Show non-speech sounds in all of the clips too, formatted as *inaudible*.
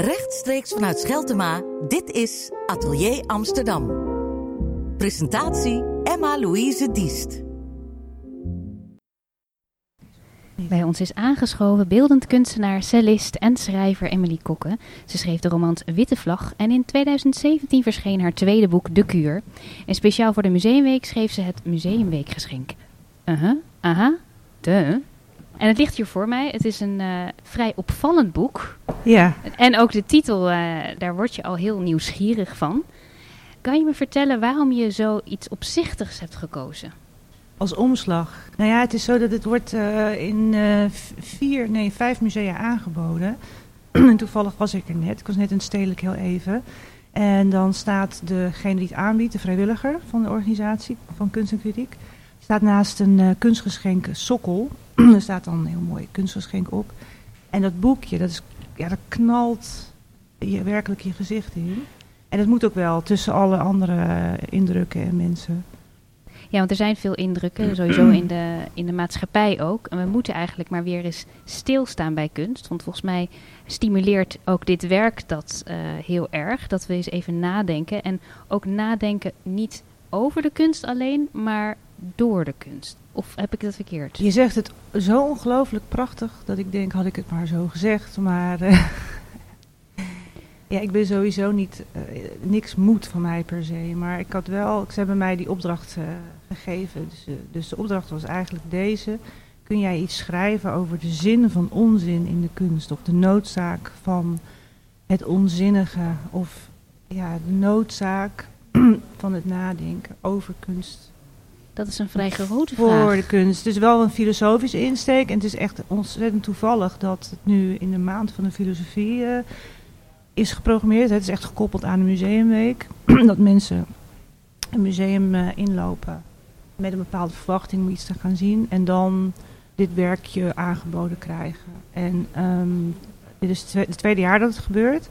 Rechtstreeks vanuit Scheltema, dit is Atelier Amsterdam. Presentatie Emma-Louise Diest. Bij ons is aangeschoven beeldend kunstenaar, cellist en schrijver Emily Kokke. Ze schreef de romans Witte Vlag en in 2017 verscheen haar tweede boek De Kuur. En speciaal voor de Museumweek schreef ze het Museumweekgeschenk. Uh-huh, aha, de. En het ligt hier voor mij. Het is een uh, vrij opvallend boek. Ja. En ook de titel, uh, daar word je al heel nieuwsgierig van. Kan je me vertellen waarom je zoiets opzichtigs hebt gekozen? Als omslag. Nou ja, het is zo dat het wordt uh, in vier, nee, vijf musea aangeboden. *clears throat* en toevallig was ik er net. Ik was net in Stedelijk heel even. En dan staat degene die het aanbiedt, de vrijwilliger van de organisatie van Kunst en Kritiek, staat naast een kunstgeschenk sokkel. *clears throat* er staat dan een heel mooi kunstgeschenk op. En dat boekje, dat, is, ja, dat knalt je, werkelijk je gezicht in. En dat moet ook wel tussen alle andere indrukken en mensen. Ja, want er zijn veel indrukken, *clears throat* sowieso in de, in de maatschappij ook. En we moeten eigenlijk maar weer eens stilstaan bij kunst. Want volgens mij stimuleert ook dit werk dat uh, heel erg. Dat we eens even nadenken. En ook nadenken niet over de kunst alleen, maar door de kunst. Of heb ik dat verkeerd? Je zegt het zo ongelooflijk prachtig dat ik denk, had ik het maar zo gezegd. Maar uh, *laughs* ja, ik ben sowieso niet, uh, niks moet van mij per se. Maar ik had wel, ze hebben mij die opdracht uh, gegeven. Dus, dus, de opdracht was eigenlijk deze. Kun jij iets schrijven over de zin van onzin in de kunst? Of de noodzaak van het onzinnige? Of ja, de noodzaak *clears throat* van het nadenken over kunst? Dat is een vrij grote voor vraag. Voor de kunst. Het is wel een filosofische insteek. En het is echt ontzettend toevallig dat het nu in de maand van de filosofie uh, is geprogrammeerd. Het is echt gekoppeld aan de museumweek. *clears throat* dat mensen een museum uh, inlopen met een bepaalde verwachting om iets te gaan zien. En dan dit werkje aangeboden krijgen. En um, dit is het tweede jaar dat het gebeurt.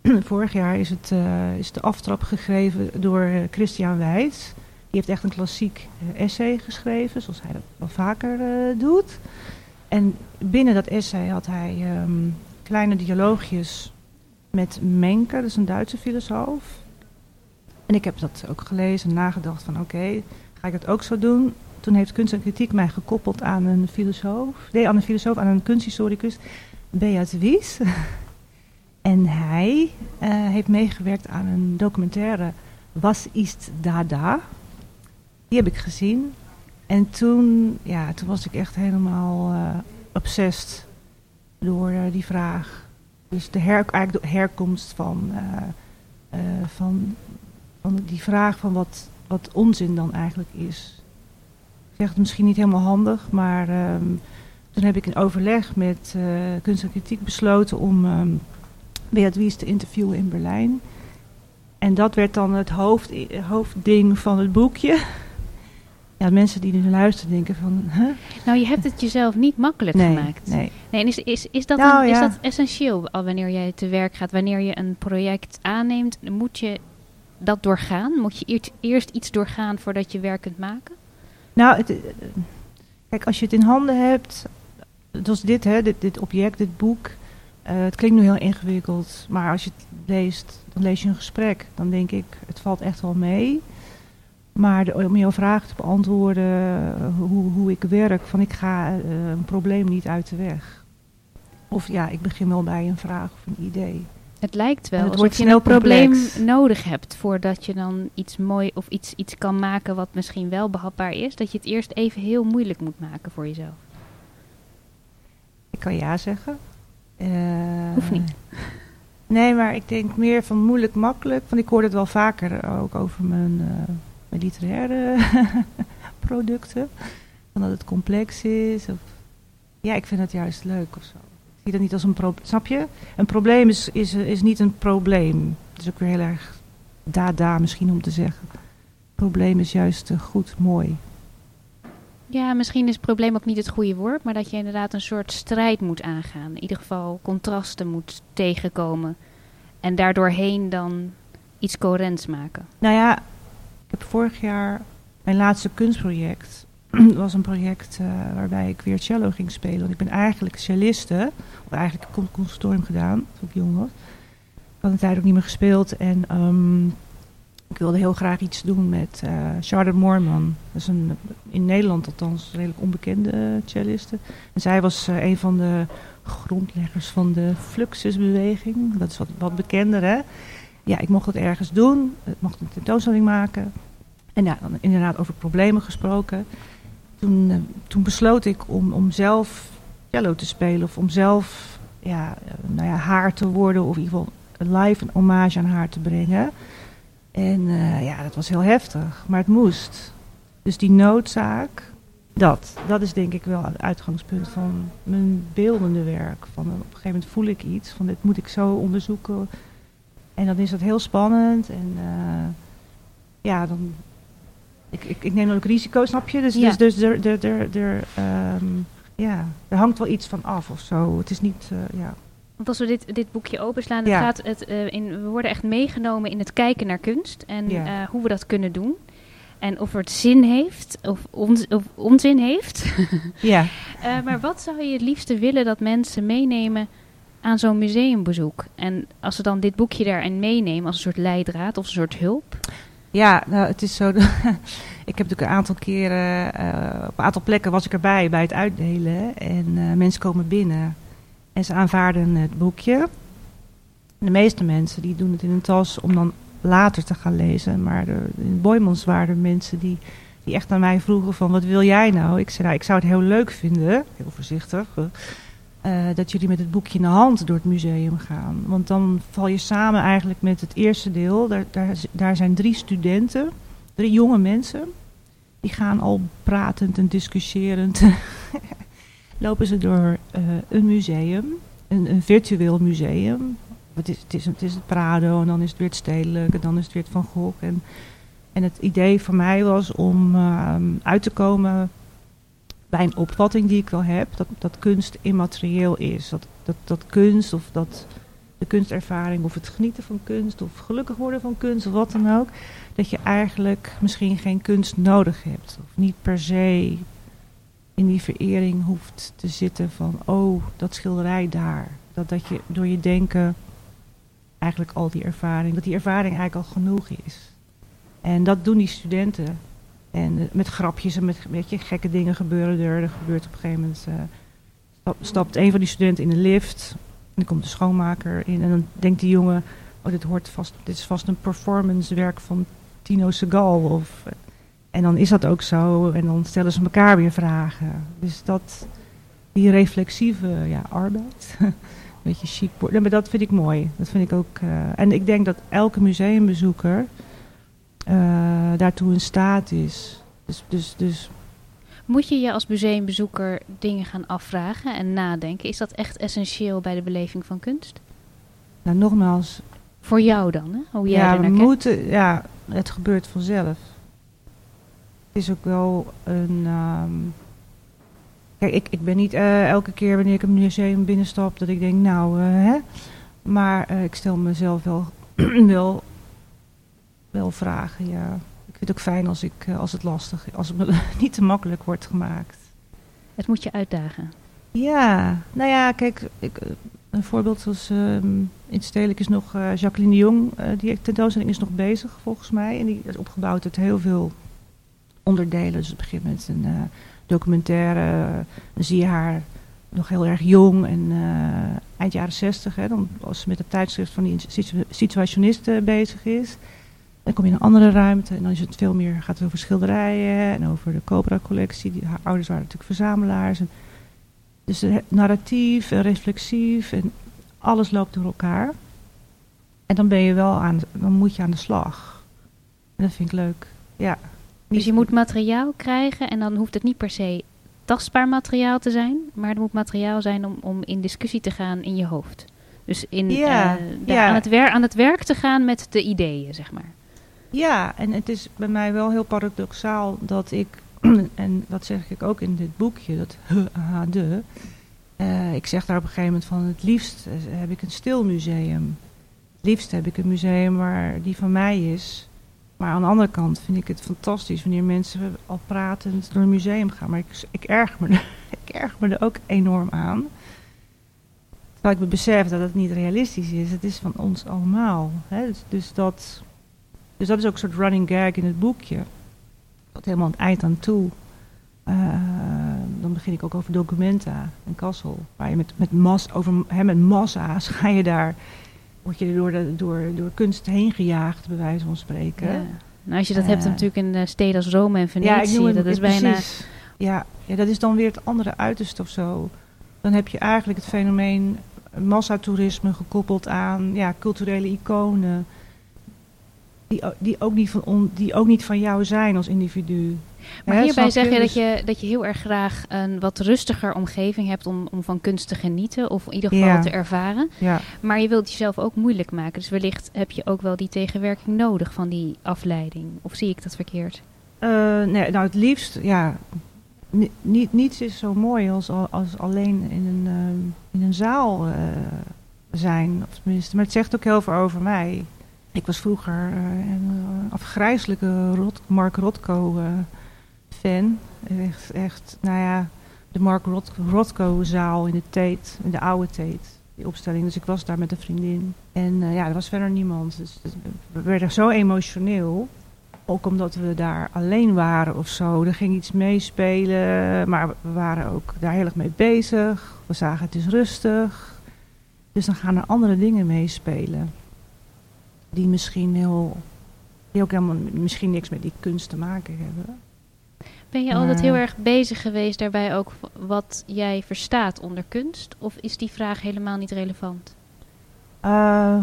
*clears throat* Vorig jaar is, het, uh, is de aftrap gegeven door Christian Wijs. Die heeft echt een klassiek uh, essay geschreven, zoals hij dat wel vaker uh, doet. En binnen dat essay had hij um, kleine dialoogjes met Menke, dat is een Duitse filosoof. En ik heb dat ook gelezen en nagedacht van oké, ga ik dat ook zo doen? Toen heeft kunst en kritiek mij gekoppeld aan een filosoof, nee, aan een filosoof, aan een kunsthistoricus, Beat Wies. *laughs* en hij uh, heeft meegewerkt aan een documentaire Was ist Dada? Die heb ik gezien. En toen, ja, toen was ik echt helemaal uh, obsessed door uh, die vraag. Dus de, her, eigenlijk de herkomst van, uh, van, van die vraag van wat, wat onzin dan eigenlijk is. Ik zeg het misschien niet helemaal handig, maar um, toen heb ik in overleg met kunst en kritiek besloten om um, Beatrice te interviewen in Berlijn. En dat werd dan het hoofd, hoofdding van het boekje ja, mensen die nu luisteren denken van... Huh? Nou, je hebt het jezelf niet makkelijk nee, gemaakt. Nee, nee en is, is, is, dat nou, een, is ja. dat essentieel al wanneer jij te werk gaat? Wanneer je een project aanneemt, moet je dat doorgaan? Moet je eerst, eerst iets doorgaan voordat je werk kunt maken? Nou, het, kijk, als je het in handen hebt... Zoals dit, hè, dit, dit object, dit boek... Uh, het klinkt nu heel ingewikkeld, maar als je het leest, dan lees je een gesprek. Dan denk ik, het valt echt wel mee... Maar de, om jouw vraag te beantwoorden, uh, hoe, hoe ik werk, van ik ga uh, een probleem niet uit de weg. Of ja, ik begin wel bij een vraag of een idee. Het lijkt wel het alsof je een probleem nodig hebt voordat je dan iets mooi of iets, iets kan maken wat misschien wel behapbaar is. Dat je het eerst even heel moeilijk moet maken voor jezelf. Ik kan ja zeggen. Uh, Hoeft niet. Nee, maar ik denk meer van moeilijk makkelijk. Want ik hoor het wel vaker ook over mijn... Uh, literaire *laughs* producten. Van dat het complex is. Of, ja, ik vind het juist leuk of zo. Ik zie dat niet als een probleem. Snap je? Een probleem is, is, is niet een probleem. Het is ook weer heel erg dada misschien om te zeggen. Probleem is juist uh, goed, mooi. Ja, misschien is probleem ook niet het goede woord, maar dat je inderdaad een soort strijd moet aangaan. In ieder geval contrasten moet tegenkomen. En daardoorheen dan iets coherents maken. Nou ja, heb vorig jaar mijn laatste kunstproject. *clears throat* was een project uh, waarbij ik weer cello ging spelen. Want ik ben eigenlijk celliste. Of eigenlijk een conservatorium gedaan toen ik jong was. had een tijd ook niet meer gespeeld. En ehm, ik wilde heel graag iets doen met uh, Charlotte Moorman. Dat is een, in Nederland althans een redelijk onbekende celliste. En zij was uh, een van de grondleggers van de Fluxusbeweging. Dat is wat, wat bekender, hè? Ja, ik mocht dat ergens doen. Ik mocht een tentoonstelling maken. En ja, dan inderdaad over problemen gesproken. Toen, uh, toen besloot ik om, om zelf cello te spelen. Of om zelf ja, nou ja, haar te worden. Of in ieder geval live een hommage aan haar te brengen. En uh, ja, dat was heel heftig. Maar het moest. Dus die noodzaak, dat. Dat is denk ik wel het uitgangspunt van mijn beeldende werk. Van, op een gegeven moment voel ik iets. Van dit moet ik zo onderzoeken. En dan is dat heel spannend. En uh, ja, dan... Ik, ik, ik neem ook risico's, snap je? Dus, Ja. dus, dus er, er, er, er, ehm, ja, er hangt wel iets van af of zo. Het is niet, uh, ja... Want als we dit, dit boekje openslaan, dan Ja. gaat het, eh, in, we worden echt meegenomen in het kijken naar kunst. En Ja. eh, hoe we dat kunnen doen. En of het zin heeft, of, of onzin heeft. *laughs* Ja, Eh, maar wat zou je het liefste willen dat mensen meenemen aan zo'n museumbezoek? En als ze dan dit boekje daarin meenemen als een soort leidraad of een soort hulp. Ja, nou, het is zo. *laughs* ik heb natuurlijk een aantal keren, eh, op een aantal plekken was ik erbij bij het uitdelen. En eh, mensen komen binnen en ze aanvaarden het boekje. De meeste mensen die doen het in een tas om dan later te gaan lezen. Maar in Boymans waren er mensen die, die echt aan mij vroegen van wat wil jij nou? Ik zei nou, ik zou het heel leuk vinden, heel voorzichtig, eh, dat jullie met het boekje in de hand door het museum gaan. Want dan val je samen eigenlijk met het eerste deel. Daar, daar, daar zijn drie studenten, drie jonge mensen. Die gaan al pratend en discussiërend. *laughs* lopen ze door eh, een museum, een, een virtueel museum. Het is, het, is, het Prado en dan is het weer het Stedelijk en dan is het weer het Van Gogh. En, en het idee voor mij was om uh, uit te komen bij een opvatting die ik wel heb, dat, dat kunst immaterieel is. Dat, dat, dat kunst of dat de kunstervaring of het genieten van kunst of gelukkig worden van kunst of wat dan ook, dat je eigenlijk misschien geen kunst nodig hebt. Of niet per se in die verering hoeft te zitten van, oh, dat schilderij daar. Dat, dat je door je denken eigenlijk al die ervaring, dat die ervaring eigenlijk al genoeg is. En dat doen die studenten. En uh, met grapjes en met gekke dingen gebeuren er. Er gebeurt op een gegeven moment, stap, stapt een van die studenten in de lift. En dan komt de schoonmaker in. En dan denkt die jongen, oh, dit, hoort vast, dit is vast een performancewerk van Tino Segal. Of, uh, en dan is dat ook zo. En dan stellen ze elkaar weer vragen. Dus dat, die reflexieve ja, arbeid. *laughs* Een beetje chic. Maar dat vind ik mooi. Dat vind ik ook. En ik denk dat elke museumbezoeker daartoe in staat is. Dus, dus, dus. Moet je je als museumbezoeker dingen gaan afvragen en nadenken? Is dat echt essentieel bij de beleving van kunst? Nou, nogmaals. Voor jou dan, hè? Hoe jij ja, we moeten. Ja, het gebeurt vanzelf. Het is ook wel een. Um, Kijk, ik, ik ben niet uh, elke keer wanneer ik een museum binnenstap dat ik denk, nou, uh, hè. Maar uh, ik stel mezelf wel, *clears throat* wel, wel vragen, ja. Ik vind het ook fijn als, ik, als het lastig als het me *laughs* niet te makkelijk wordt gemaakt. Het moet je uitdagen. Ja, nou ja, kijk, ik, een voorbeeld was um, in het stedelijk is nog Jacqueline de Jong, die tentoonstelling is nog bezig volgens mij. En die is opgebouwd uit heel veel onderdelen. Dus het begint met een documentaire. Dan zie je haar nog heel erg jong en uh, eind jaren zestig. Dan als ze met het tijdschrift van die situ situationisten uh, bezig is. Dan kom je in een andere ruimte en dan is het veel meer, gaat het over schilderijen en over de Cobra-collectie. Haar ouders waren natuurlijk verzamelaars. En dus narratief en reflexief en alles loopt door elkaar. En dan ben je wel aan, dan moet je aan de slag. En dat vind ik leuk. Ja. Dus je moet materiaal krijgen en dan hoeft het niet per se tastbaar materiaal te zijn, maar het moet materiaal zijn om, om in discussie te gaan in je hoofd. Dus in, ja, uh, ja. Aan, het wer aan het werk te gaan met de ideeën, zeg maar. Ja, en het is bij mij wel heel paradoxaal dat ik, *clears throat* en dat zeg ik ook in dit boekje, dat de. Uh, ik zeg daar op een gegeven moment van het liefst heb ik een stil museum. Het liefst heb ik een museum waar die van mij is. Maar aan de andere kant vind ik het fantastisch wanneer mensen al pratend door een museum gaan. Maar ik, ik, erger, me *laughs* ik erger me er ook enorm aan. Terwijl ik me besef dat het niet realistisch is. Het is van ons allemaal. Hè? Dus, dus, dat, dus dat is ook een soort running gag in het boekje. Tot helemaal aan het eind aan toe. Uh, dan begin ik ook over Documenta en Kassel. Waar je met, met, mas, over, hè, met massa's *laughs* ga je daar... Word je door, de, door, door kunst heen gejaagd, bij wijze van spreken. Ja. Nou, als je dat uh, hebt natuurlijk in uh, steden als Rome en Venetië. Ja, dat is bijna... Ja, ja, dat is dan weer het andere uiterste of zo. Dan heb je eigenlijk het fenomeen massatoerisme gekoppeld aan ja, culturele iconen. Die, die, ook niet van on, die ook niet van jou zijn als individu. Maar hierbij zeg je dat, Dus- je dat je heel erg graag een wat rustiger omgeving hebt om, om van kunst te genieten. Of in ieder geval Ja. te ervaren. Ja, Maar je wilt jezelf ook moeilijk maken. Dus wellicht heb je ook wel die tegenwerking nodig van die afleiding. Of zie ik dat verkeerd? Eh, nee, nou het liefst, ja, ni- niet, niets is zo mooi als, al- als alleen in een, ehm, in een zaal eh, zijn. Of tenminste, maar het zegt ook heel veel over mij. Ik was vroeger eh, een eh, afgrijzelijke Rot, Mark Rothko eh. Echt, echt, nou ja, de Mark Rot, Rothko zaal in de Tate, in de oude Tate. Die opstelling. Dus ik was daar met een vriendin. En ja, er was verder niemand. Dus, dus we werden zo emotioneel. Ook omdat we daar alleen waren of zo. Er ging iets meespelen, maar we waren ook daar heel erg mee bezig. We zagen het is rustig. Dus dan gaan er andere dingen meespelen. Die misschien heel. Die ook helemaal misschien niks met die kunst te maken hebben. Ben je Maar- altijd heel erg bezig geweest daarbij ook wat jij verstaat onder kunst? Of is die vraag helemaal niet relevant? Eh,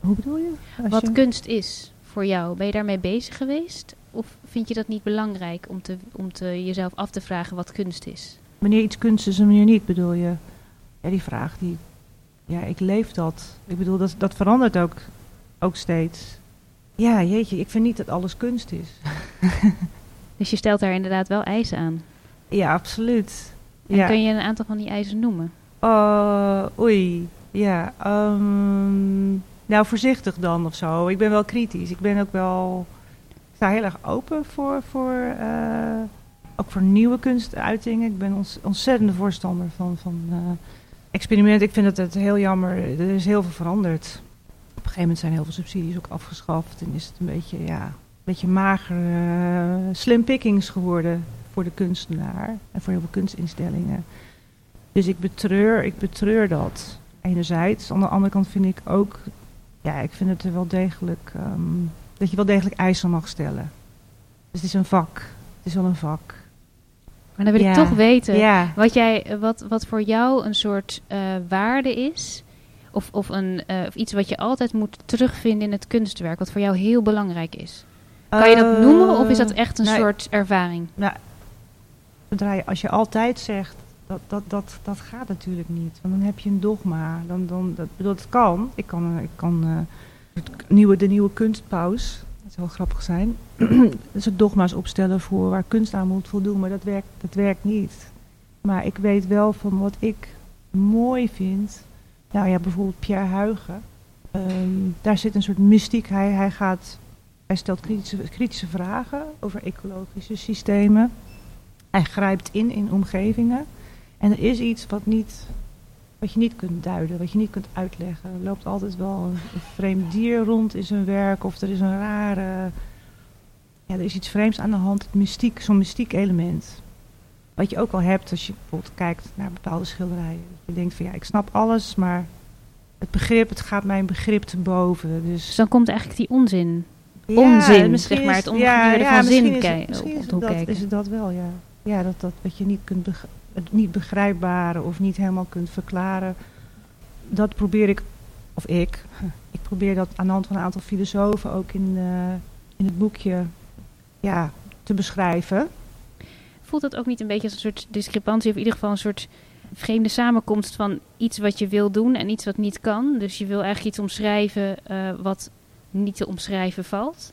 hoe bedoel je? Als Wat je- kunst is voor jou, ben je daarmee bezig geweest? Of vind je dat niet belangrijk om, te, om te jezelf af te vragen wat kunst is? Wanneer iets kunst is en wanneer niet, bedoel je? Ja, die vraag, die, ja, ik leef dat. Ik bedoel, dat, dat verandert ook, ook steeds. Ja, jeetje, ik vind niet dat alles kunst is. *laughs* Dus je stelt daar inderdaad wel eisen aan. Ja, absoluut. En ja. kun je een aantal van die eisen noemen? Oh, oei, ja. ehm, nou, voorzichtig dan of zo. Ik ben wel kritisch. Ik ben ook wel... Ik sta heel erg open voor, voor, eh, ook voor nieuwe kunstuitingen. Ik ben ons, ontzettende voorstander van, van eh, experimenten. Ik vind het, het heel jammer. Er is heel veel veranderd. Op een gegeven moment zijn heel veel subsidies ook afgeschaft. En is het een beetje, ja, een beetje mager, eh, slim pickings geworden voor de kunstenaar. En voor heel veel kunstinstellingen. Dus ik betreur, ik betreur dat enerzijds. Aan de andere kant vind ik ook, ja, ik vind het er wel degelijk, ehm, dat je wel degelijk eisen mag stellen. Dus het is een vak. Het is wel een vak. Maar dan wil ik toch weten Ja. wat, jij, wat, wat voor jou een soort eh, waarde is. Of, of, een, eh, of iets wat je altijd moet terugvinden in het kunstwerk. Wat voor jou heel belangrijk is. Kan je dat Eh, noemen of is dat echt een soort ervaring? Je, als je altijd zegt, dat, dat, dat, dat gaat natuurlijk niet. Want dan heb je een dogma. Dan, dan, dat, bedoel, dat kan. Ik kan, eh, ik kan het nieuwe, de nieuwe kunstpaus, dat zou wel grappig zijn. *clears throat* dus het dogma's opstellen voor waar kunst aan moet voldoen. Maar dat werkt, dat werkt niet. Maar ik weet wel van wat ik mooi vind. Nou ja, bijvoorbeeld Pierre Huygen. Ehm, daar zit een soort mystiek. Hij, hij, gaat, hij stelt kritische, kritische vragen over ecologische systemen. Hij grijpt in in omgevingen. En er is iets wat, niet, wat je niet kunt duiden, wat je niet kunt uitleggen. Er loopt altijd wel een, een vreemd dier rond in zijn werk. Of er is een rare... Ja, er is iets vreemds aan de hand. Het mystiek, zo'n mystiek element. Wat je ook wel hebt als je bijvoorbeeld kijkt naar bepaalde schilderijen. Je denkt van ja, ik snap alles, maar het begrip, het gaat mijn begrip te boven. Dus Dus dan komt eigenlijk die onzin. ja, onzin, misschien zeg maar, het omgekeerde van zin is het- kei- Misschien op- is op het dat, is het dat wel, ja. Ja, dat, dat wat je niet kunt het niet begrijpbare of niet helemaal kunt verklaren. Dat probeer ik, of ik, *laughs* ik probeer dat aan de hand van een aantal filosofen ook in, eh, in het boekje ja, te beschrijven. Voelt dat ook niet een beetje als een soort discrepantie, of in ieder geval een soort vreemde samenkomst van iets wat je wil doen en iets wat niet kan? Dus je wil eigenlijk iets omschrijven eh, wat niet te omschrijven valt.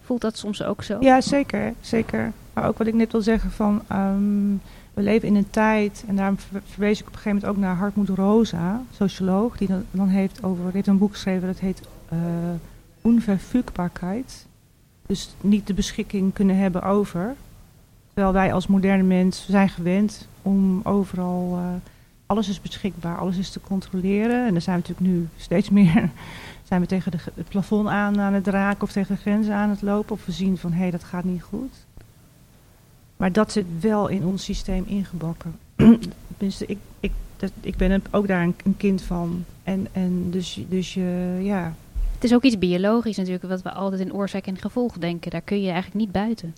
Voelt dat soms ook zo? Ja, zeker, zeker. Maar ook wat ik net wil zeggen van, ehm, we leven in een tijd, en daarom ver- verwees ik op een gegeven moment ook naar Hartmut Rosa, socioloog, die dan, heeft over, heeft een boek geschreven dat heet Onverfügbarkeit. Dus niet de beschikking kunnen hebben over. Terwijl wij als moderne mens zijn gewend om overal eh, alles is beschikbaar, alles is te controleren. En dan zijn we natuurlijk nu steeds meer *laughs* zijn we tegen de, het plafond aan aan het raken of tegen de grenzen aan het lopen. Of we zien van hé, hey, dat gaat niet goed. Maar dat zit wel in ons systeem ingebakken. Tenminste, *clears throat* ik, ik, dat, ik ben ook daar een, een, kind van. En, en dus, dus je, ja. Het is ook iets biologisch natuurlijk, wat we altijd in oorzaak en gevolg denken. Daar kun je eigenlijk niet buiten.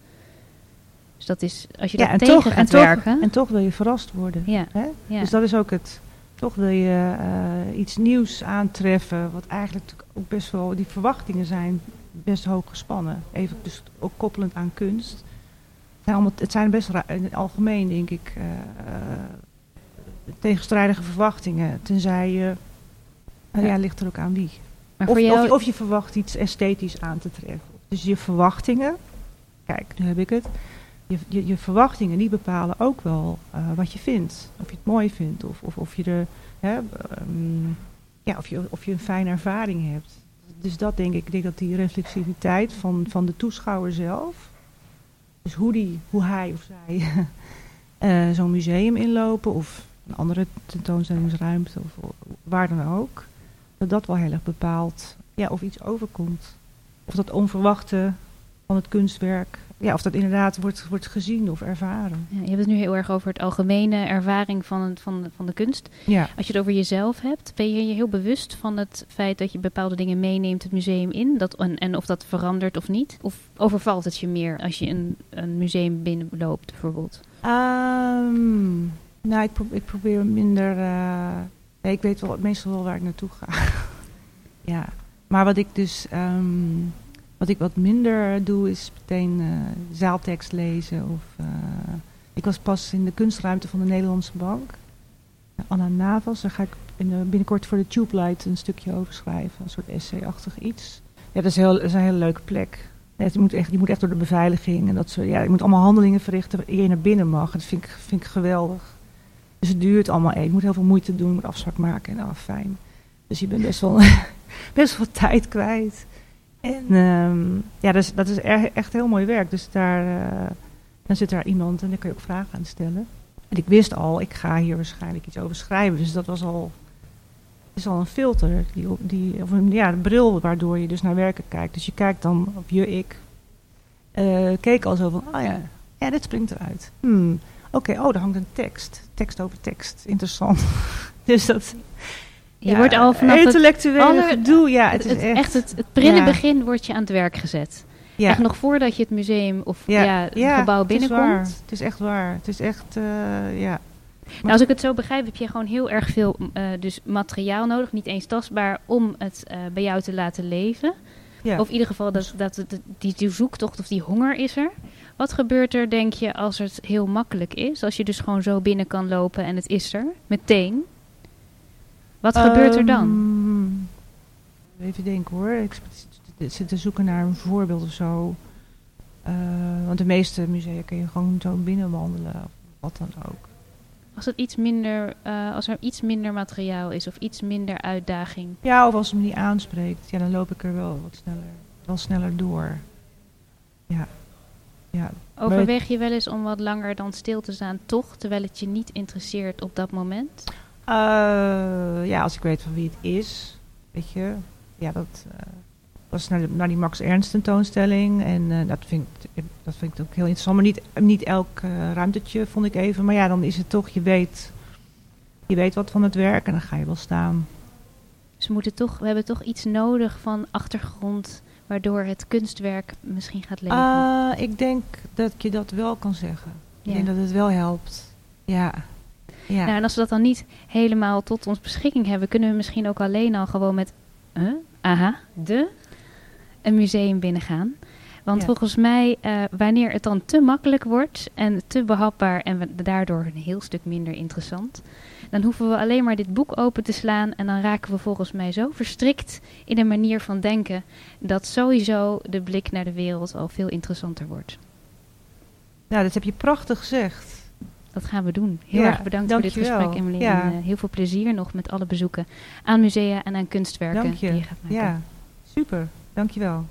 Dus dat is, als je ja, dat tegen toch, gaat en werken... Toch, en toch wil je verrast worden. Ja, hè? ja. Dus dat is ook het... Toch wil je uh, iets nieuws aantreffen, wat eigenlijk ook best wel... Die verwachtingen zijn best hoog gespannen. Even dus ook koppelend aan kunst. Het zijn, best in het algemeen, denk ik, uh, tegenstrijdige verwachtingen. Tenzij je... Ja. ja, ligt er ook aan wie. Maar of, jou... of, of je verwacht iets esthetisch aan te treffen. Dus je verwachtingen... Kijk, nu heb ik het je, je, je, verwachtingen die bepalen ook wel uh, wat je vindt. Of je het mooi vindt of, of, of, je, er, hè, um, ja, of, je, of je een fijne ervaring hebt. Dus dat denk ik, ik denk dat die reflexiviteit van, van de toeschouwer zelf, dus hoe, die, hoe hij of zij uh, *laughs* zo'n museum inlopen of een andere tentoonstellingsruimte of waar dan ook, dat dat wel heel erg bepaalt ja, of iets overkomt. Of dat onverwachte van het kunstwerk ja, of dat inderdaad wordt, wordt gezien of ervaren. Ja, je hebt het nu heel erg over het algemene ervaring van, van, van de kunst. Ja. Als je het over jezelf hebt, ben je je heel bewust van het feit dat je bepaalde dingen meeneemt het museum in? Dat, en, en of dat verandert of niet? Of overvalt het je meer als je een, een museum binnenloopt bijvoorbeeld? Um, nou, ik, ik, probeer minder... Uh, ik weet wel meestal wel waar ik naartoe ga. *laughs* ja, maar wat ik dus... Um, wat ik wat minder doe is meteen uh, zaaltekst lezen. Of, uh, ik was pas in de kunstruimte van de Nederlandse Bank. Anna Navas, daar ga ik in de, binnenkort voor de Tube Light een stukje over schrijven. Een soort essay-achtig iets. Ja, dat is, heel, is een hele leuke plek. Je, moet echt, je moet echt door de beveiliging en dat soort. Ja, je moet allemaal handelingen verrichten eer je naar binnen mag. Dat vind ik, vind ik geweldig. Dus het duurt allemaal even. Je moet heel veel moeite doen, je moet afspraak maken en nou, fijn. Dus je bent best wel, *laughs* best wel tijd kwijt. En um, ja, dus, dat is echt heel mooi werk. Dus daar, uh, dan zit daar iemand en daar kun je ook vragen aan stellen. En ik wist al, ik ga hier waarschijnlijk iets over schrijven. Dus dat was al, is al een filter, die, die, of een ja, bril waardoor je dus naar werken kijkt. Dus je kijkt dan op je ik. Uh, keek al zo van, oh ja, ja dit springt eruit. Hmm, Oké, oh, daar hangt een tekst. Tekst over tekst. Interessant. *laughs* dus dat, je wordt al vanaf intellectuele het gedoe, ja, het, het, is echt, het, het prille begin wordt je aan het werk gezet. Ja. Echt nog voordat je het museum of ja, het gebouw binnenkomt. Het is, het is echt waar. Het is echt, uh, ja. Nou, als ik het zo begrijp, heb je gewoon heel erg veel uh, dus materiaal nodig, niet eens tastbaar, om het uh, bij jou te laten leven. Of in ieder geval dat, dat, dat, die, die zoektocht of die honger is er. Wat gebeurt er, denk je, als het heel makkelijk is? Als je dus gewoon zo binnen kan lopen en het is er, meteen. Wat gebeurt er dan? Ehm, even denken hoor. Ik zit te zoeken naar een voorbeeld of zo. Uh, want de meeste musea kun je gewoon zo binnenwandelen. Of wat dan ook. Als, het iets minder, uh, als er iets minder materiaal is of iets minder uitdaging. Ja, of als het me niet aanspreekt. Ja, dan loop ik er wel wat sneller, wel sneller door. Ja. ja. Overweeg je wel eens om wat langer dan stil te staan, toch? Terwijl het je niet interesseert op dat moment? Uh, ja, als ik weet van wie het is, weet je. Ja, dat uh, was naar, de, naar die Max Ernst tentoonstelling. En uh, dat, vind ik, dat vind ik ook heel interessant. Maar niet, niet elk ruimtetje vond ik even. Maar ja, dan is het toch, je weet, je weet wat van het werk en dan ga je wel staan. Dus we, moeten toch, we hebben toch iets nodig van achtergrond waardoor het kunstwerk misschien gaat leven? ik denk dat je dat wel kan zeggen. Ik denk dat het wel helpt. Ja. Ja. Nou, en als we dat dan niet helemaal tot ons beschikking hebben, kunnen we misschien ook alleen al gewoon met, uh, aha, de, een museum binnengaan. Want volgens mij, uh, wanneer het dan te makkelijk wordt en te behapbaar en daardoor een heel stuk minder interessant, dan hoeven we alleen maar dit boek open te slaan en dan raken we volgens mij zo verstrikt in een manier van denken dat sowieso de blik naar de wereld al veel interessanter wordt. Nou, dat heb je prachtig gezegd. Dat gaan we doen. Heel erg bedankt voor dit gesprek, Emily. En uh, heel veel plezier nog met alle bezoeken aan musea en aan kunstwerken die je gaat maken. Ja, super. Dankjewel.